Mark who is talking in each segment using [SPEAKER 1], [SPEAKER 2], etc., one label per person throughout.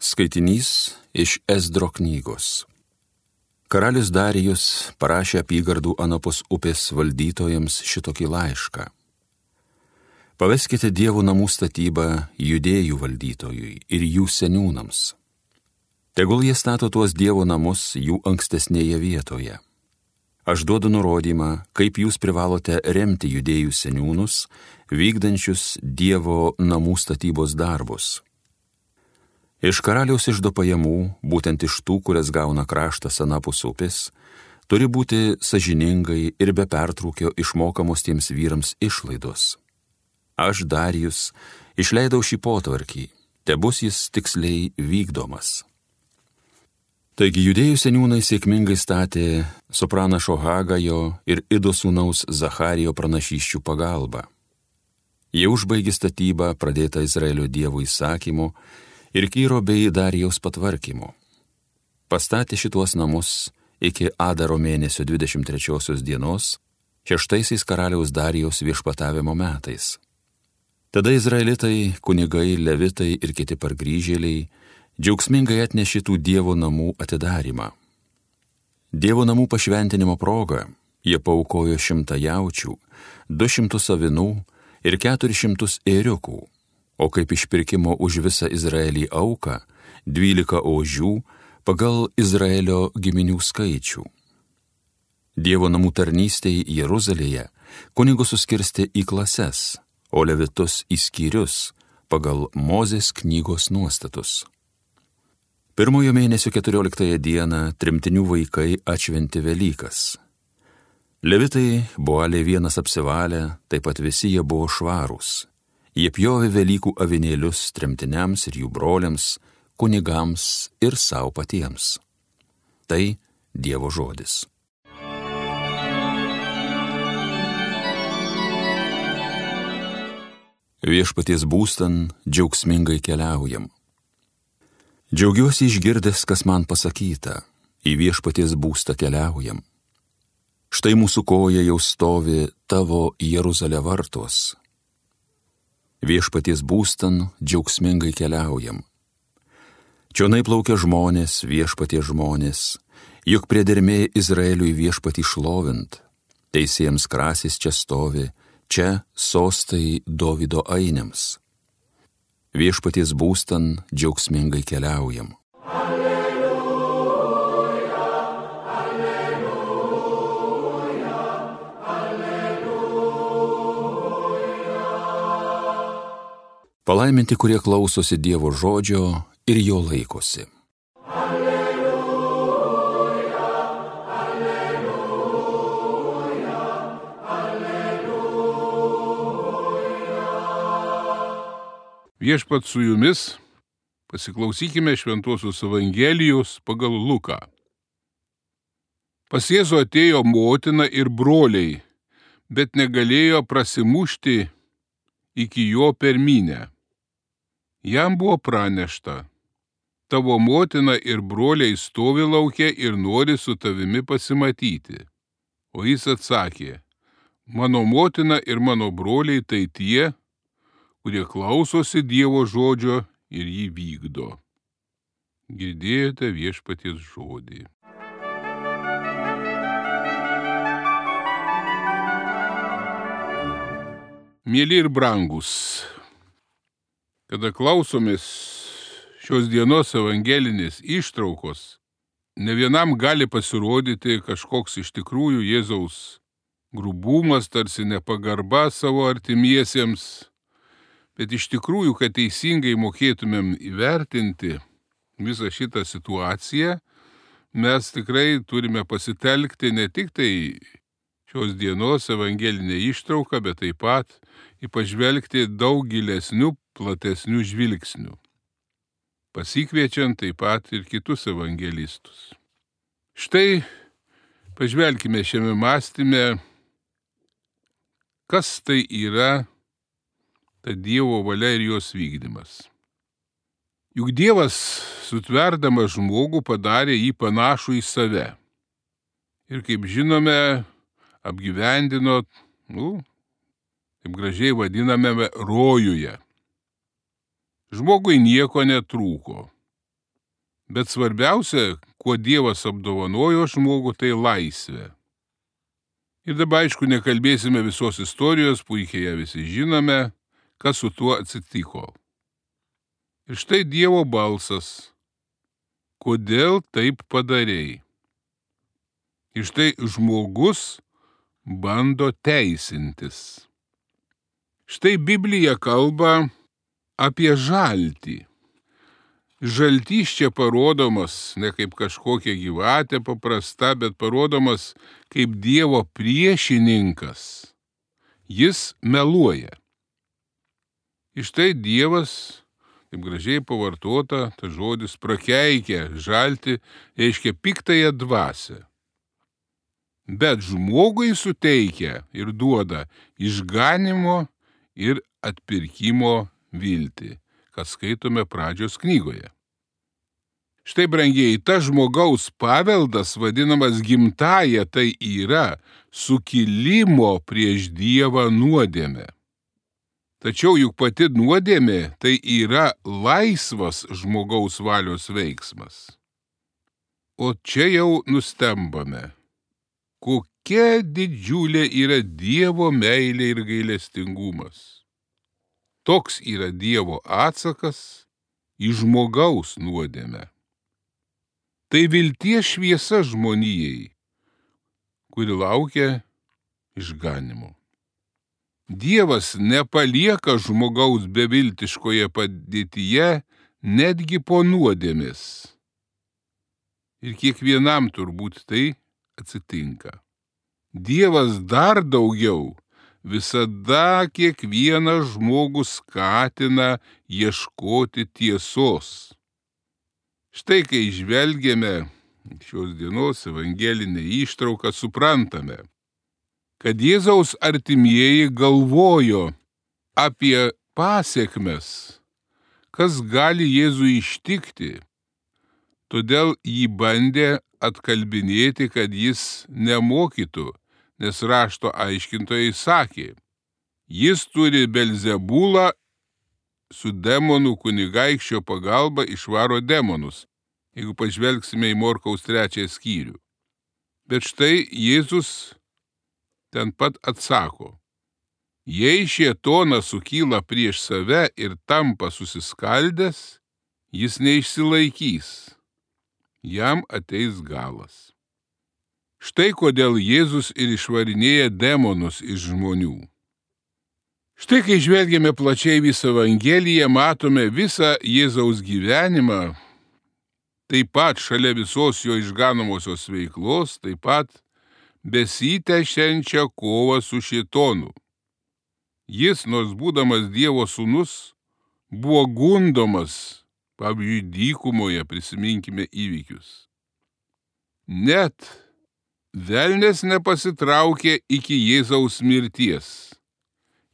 [SPEAKER 1] Skaitinys iš Esdro knygos. Karalius Darijus parašė apygardų Anapus upės valdytojams šitokį laišką. Paveskite dievų namų statybą judėjų valdytojui ir jų seniūnams. Tegul jie stato tuos dievo namus jų ankstesnėje vietoje. Aš duodu nurodymą, kaip jūs privalote remti judėjų seniūnus, vykdančius dievo namų statybos darbus Iš karaliaus išdo pajamų, būtent iš tų, kurias gauna kraštas anapus upės, turi būti sažiningai ir be pertraukio išmokamos tiems vyrams išlaidos. Aš Darijus išleidau šį potvarkį, te bus jis tiksliai vykdomas. Taigi judėjų seniūnai sėkmingai statė sopranašo Hagajo ir Ido sūnaus Zacharijo pranašyščių pagalba. Jie užbaigė statybą pradėtą Izraelio dievų įsakymu ir Kyro bei Darijaus patvarkymu. Pastatė šituos namus iki Adaro mėnesio 23 dienos, šeštaisiais karaliaus Darijaus viešpatavimo metais. Tada izraelitai, kunigai, levitai ir kiti pargrįžėliai džiaugsmingai atnešė tų Dievo namų atidarimą. Dievo namų pašventinimo proga jie paukojo šimtą jaučių, du šimtus avinų ir keturis šimtus ėriukų o kaip išpirkimo už visą Izraelį auką - dvylika ožių pagal Izraelio giminių skaičių. Dievo namų tarnystėje Jeruzalėje kunigus suskirstė į klases, o levitus į skyrius pagal Mozės knygos nuostatus. Pirmojo mėnesio 14 dieną trimtinių vaikai atšventi Velykas. Levitai buvo alė vienas apsivalę, taip pat visi jie buvo švarūs. Jie pjovė Velykų avinėlius tremtiniams ir jų broliams, kunigams ir savo patiems. Tai Dievo žodis. Viešpaties būstan džiaugsmingai keliaujam. Džiaugiuosi išgirdęs, kas man pasakyta, į viešpaties būstą keliaujam. Štai mūsų koja jau stovi tavo Jeruzalė vartos viešpaties būstan džiaugsmingai keliaujam. Čionai plaukia žmonės, viešpatie žmonės, juk priedermė Izraeliui viešpatį šlovint, teisėjams krasis čia stovi, čia sostai Davido ainėms. Viešpaties būstan džiaugsmingai keliaujam. Palaiminti, kurie klausosi Dievo žodžio ir jo laikosi. Alleluja, alleluja,
[SPEAKER 2] alleluja. Viešpat su jumis, pasiklausykime Šventuosios Evangelijos pagal Luką. Pas Jėzų atėjo motina ir broliai, bet negalėjo prasimušti iki jo per minę. Jam buvo pranešta, tavo motina ir broliai stovi laukia ir nori su tavimi pasimatyti. O jis atsakė, mano motina ir mano broliai tai tie, kurie klausosi Dievo žodžio ir jį vykdo. Girdėjote viešpaties žodį. Mėly ir brangus, kada klausomės šios dienos evangelinės ištraukos, ne vienam gali pasirodyti kažkoks iš tikrųjų Jėzaus grubumas, tarsi nepagarba savo artimiesiems, bet iš tikrųjų, kad teisingai mokėtumėm įvertinti visą šitą situaciją, mes tikrai turime pasitelkti ne tik tai šios dienos evangelinę ištrauką, bet taip pat į pažvelgti daug gilesnių platesnių žvilgsnių, pasikviečiant taip pat ir kitus evangelistus. Štai pažvelkime šiame mąstyme, kas tai yra ta Dievo valia ir jos vykdymas. Juk Dievas, sutverdamas žmogų, padarė jį panašų į save. Ir kaip žinome, apgyvendino, nu, taip gražiai vadinamame rojuje. Žmogui nieko netrūko. Bet svarbiausia, kuo Dievas apdovanojo žmogų, tai laisvė. Ir dabar, aišku, nekalbėsime visos istorijos, puikiai ją visi žinome, kas su tuo atsitiko. Ir štai Dievo balsas. Kodėl taip padarėjai? Ir štai žmogus bando teisintis. Štai Biblija kalba apie žaltį. Žaltys čia parodomas ne kaip kažkokia gyvatė paprasta, bet parodomas kaip Dievo priešininkas. Jis meluoja. Iš tai Dievas, taip gražiai pavartota, ta žodis prakeikia, žalti, reiškia piktąją dvasę. Bet žmogui suteikia ir duoda išganimo ir atpirkimo viltį ką skaitome pradžios knygoje. Štai, brangiai, ta žmogaus paveldas vadinamas gimtaja, tai yra sukilimo prieš Dievą nuodėmė. Tačiau juk pati nuodėmė tai yra laisvas žmogaus valios veiksmas. O čia jau nustembame. Kokia didžiulė yra Dievo meilė ir gailestingumas. Toks yra Dievo atsakas į žmogaus nuodėmę. Tai vilties šviesa žmonijai, kuri laukia išganimo. Dievas nepalieka žmogaus beviltiškoje padėtyje netgi po nuodėmis. Ir kiekvienam turbūt tai atsitinka. Dievas dar daugiau visada kiekvieną žmogų skatina ieškoti tiesos. Štai kai žvelgiame šios dienos evangelinę ištrauką, suprantame, kad Jėzaus artimieji galvojo apie pasiekmes, kas gali Jėzų ištikti. Todėl jį bandė atkalbinėti, kad jis nemokytų nes rašto aiškintojai sakė, jis turi Belzebulą su demonų kunigaikščio pagalba išvaro demonus, jeigu pažvelgsime į Morkaus trečiąją skyrių. Bet štai Jėzus ten pat atsako, jei šietonas sukyla prieš save ir tampa susiskaldęs, jis neišsilaikys, jam ateis galas. Štai kodėl Jėzus ir išvarinėja demonus iš žmonių. Štai kai žvelgiame plačiai visą Evangeliją, matome visą Jėzaus gyvenimą, taip pat šalia visos jo išganomosios veiklos, taip pat besitęšiančią kovą su šitonu. Jis, nors būdamas Dievo sūnus, buvo gundomas, pavyzdžiui, dykumoje prisiminkime įvykius. Net Velnes nepasitraukė iki Jėzaus mirties.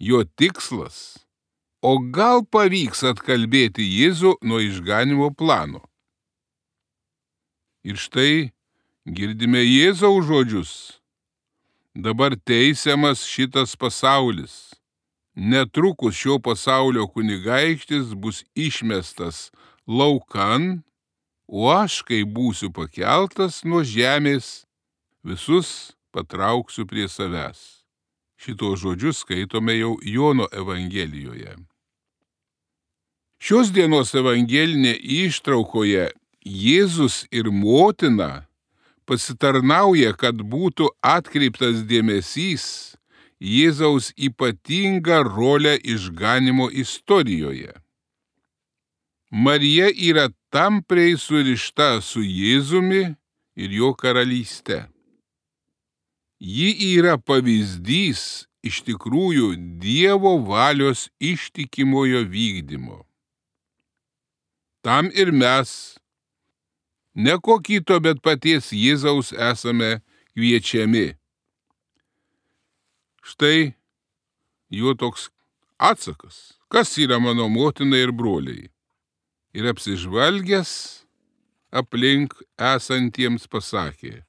[SPEAKER 2] Jo tikslas - o gal pavyks atkalbėti Jėzų nuo išganimo plano. Ir štai girdime Jėzaus žodžius. Dabar teisiamas šitas pasaulis. Netrukus šio pasaulio kunigaikštis bus išmestas laukan, o aš, kai būsiu pakeltas nuo žemės, visus patrauksiu prie savęs. Šito žodžius skaitome jau Jono Evangelijoje. Šios dienos evangelinė ištraukoje Jėzus ir motina pasitarnauja, kad būtų atkreiptas dėmesys Jėzaus ypatingą rolę išganimo istorijoje. Marija yra tampriai surišta su Jėzumi ir jo karalyste. Ji yra pavyzdys iš tikrųjų Dievo valios ištikimojo vykdymo. Tam ir mes, ne ko kito, bet paties Jėzaus esame kviečiami. Štai jo toks atsakas, kas yra mano motina ir broliai. Ir apsižvalgęs aplink esantiems pasakė,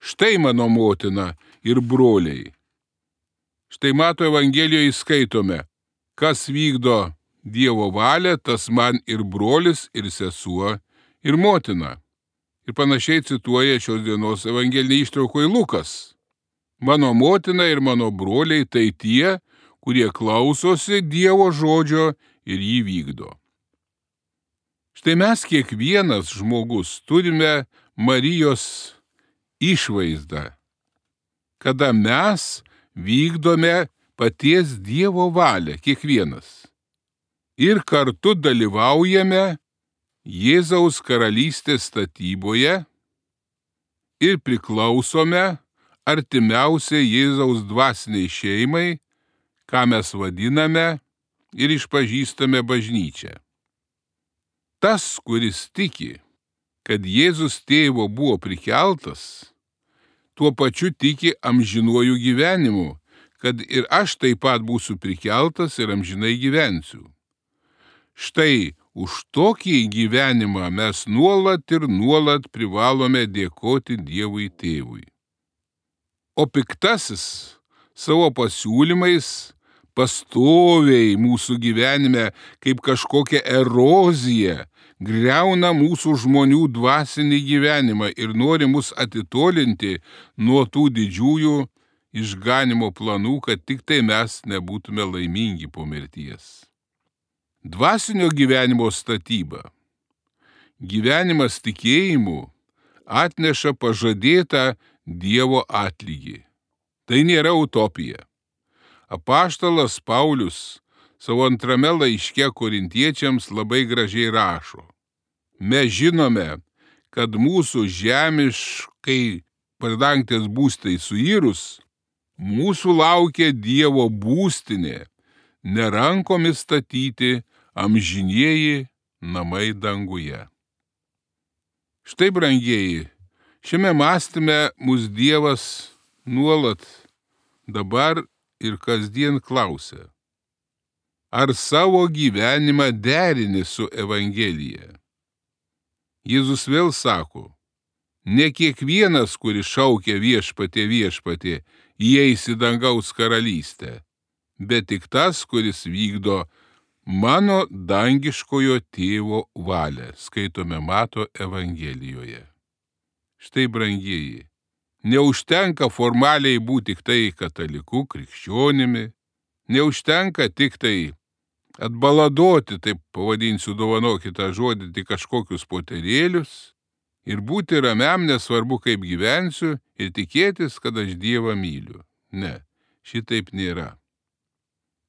[SPEAKER 2] štai mano motina ir broliai. Štai mato Evangelijoje įskaitome, kas vykdo Dievo valią, tas man ir brolis, ir sesuo, ir motina. Ir panašiai cituoja šios dienos evangelinį ištraukoje Lukas. Mano motina ir mano broliai tai tie, kurie klausosi Dievo žodžio ir jį vykdo. Štai mes kiekvienas žmogus turime Marijos išvaizdą, kada mes vykdome paties Dievo valią kiekvienas ir kartu dalyvaujame Jėzaus karalystės statyboje ir priklausome artimiausiai Jėzaus dvasiniai šeimai, ką mes vadiname ir išpažįstame bažnyčią. Tas, kuris tiki, kad Jėzus tėvo buvo prikeltas, tuo pačiu tiki amžinuoju gyvenimu, kad ir aš taip pat būsiu prikeltas ir amžinai gyvensiu. Štai už tokį gyvenimą mes nuolat ir nuolat privalome dėkoti Dievui tėvui. O piktasis savo pasiūlymais pastoviai mūsų gyvenime kaip kažkokia erozija greuna mūsų žmonių dvasinį gyvenimą ir nori mus atitolinti nuo tų didžiųjų išganimo planų, kad tik tai mes nebūtume laimingi po mirties. Dvasinio gyvenimo statyba. Gyvenimas tikėjimu atneša pažadėtą Dievo atlygį. Tai nėra utopija. Apaštalas Paulius savo antrame laiške korintiečiams labai gražiai rašo. Mes žinome, kad mūsų žemiškai padangtės būstai suirus, mūsų laukia Dievo būstinė, nerankomis statyti amžinieji namai danguje. Štai, brangieji, šiame mąstyme mūsų Dievas nuolat dabar ir kasdien klausia ar savo gyvenimą derini su Evangelija. Jėzus vėl sako, ne kiekvienas, kuris šaukia viešpatė viešpatė, įeis į dangaus karalystę, bet tik tas, kuris vykdo mano dangiškojo tėvo valią, skaitome Mato Evangelijoje. Štai, brangieji, neužtenka formaliai būti tik tai kataliku, krikščionimi, neužtenka tik tai atbaladoti, taip pavadinsiu, dovanokite žodį, tik kažkokius poterėlius ir būti ramiam, nesvarbu kaip gyvensiu ir tikėtis, kad aš Dievą myliu. Ne, šitaip nėra.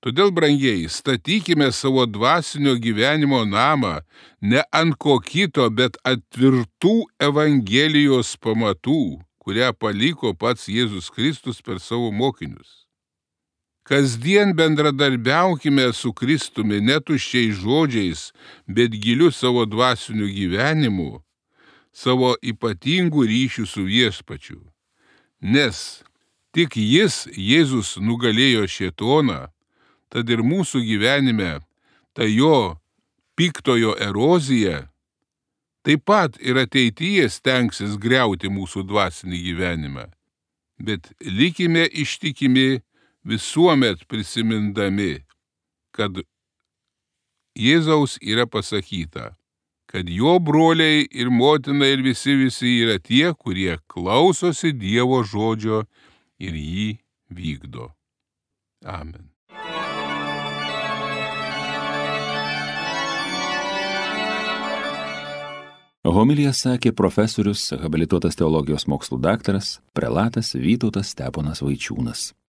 [SPEAKER 2] Todėl, brangieji, statykime savo dvasinio gyvenimo namą ne ant ko kito, bet ant tvirtų Evangelijos pamatų, kurią paliko pats Jėzus Kristus per savo mokinius. Kasdien bendradarbiaukime su Kristumi netuščiais žodžiais, bet giliu savo dvasiniu gyvenimu, savo ypatingų ryšių su viešpačiu. Nes tik jis, Jėzus, nugalėjo šėtoną, tad ir mūsų gyvenime ta jo piktojo erozija taip pat ir ateityje stengsis greuti mūsų dvasinį gyvenimą. Bet likime ištikimi visuomet prisimindami, kad Jėzaus yra pasakyta, kad jo broliai ir motina ir visi visi yra tie, kurie klausosi Dievo žodžio ir jį vykdo. Amen.
[SPEAKER 1] Homilija sakė profesorius, habilituotas teologijos mokslų daktaras, prelatas Vytautas Steponas Vaičiūnas.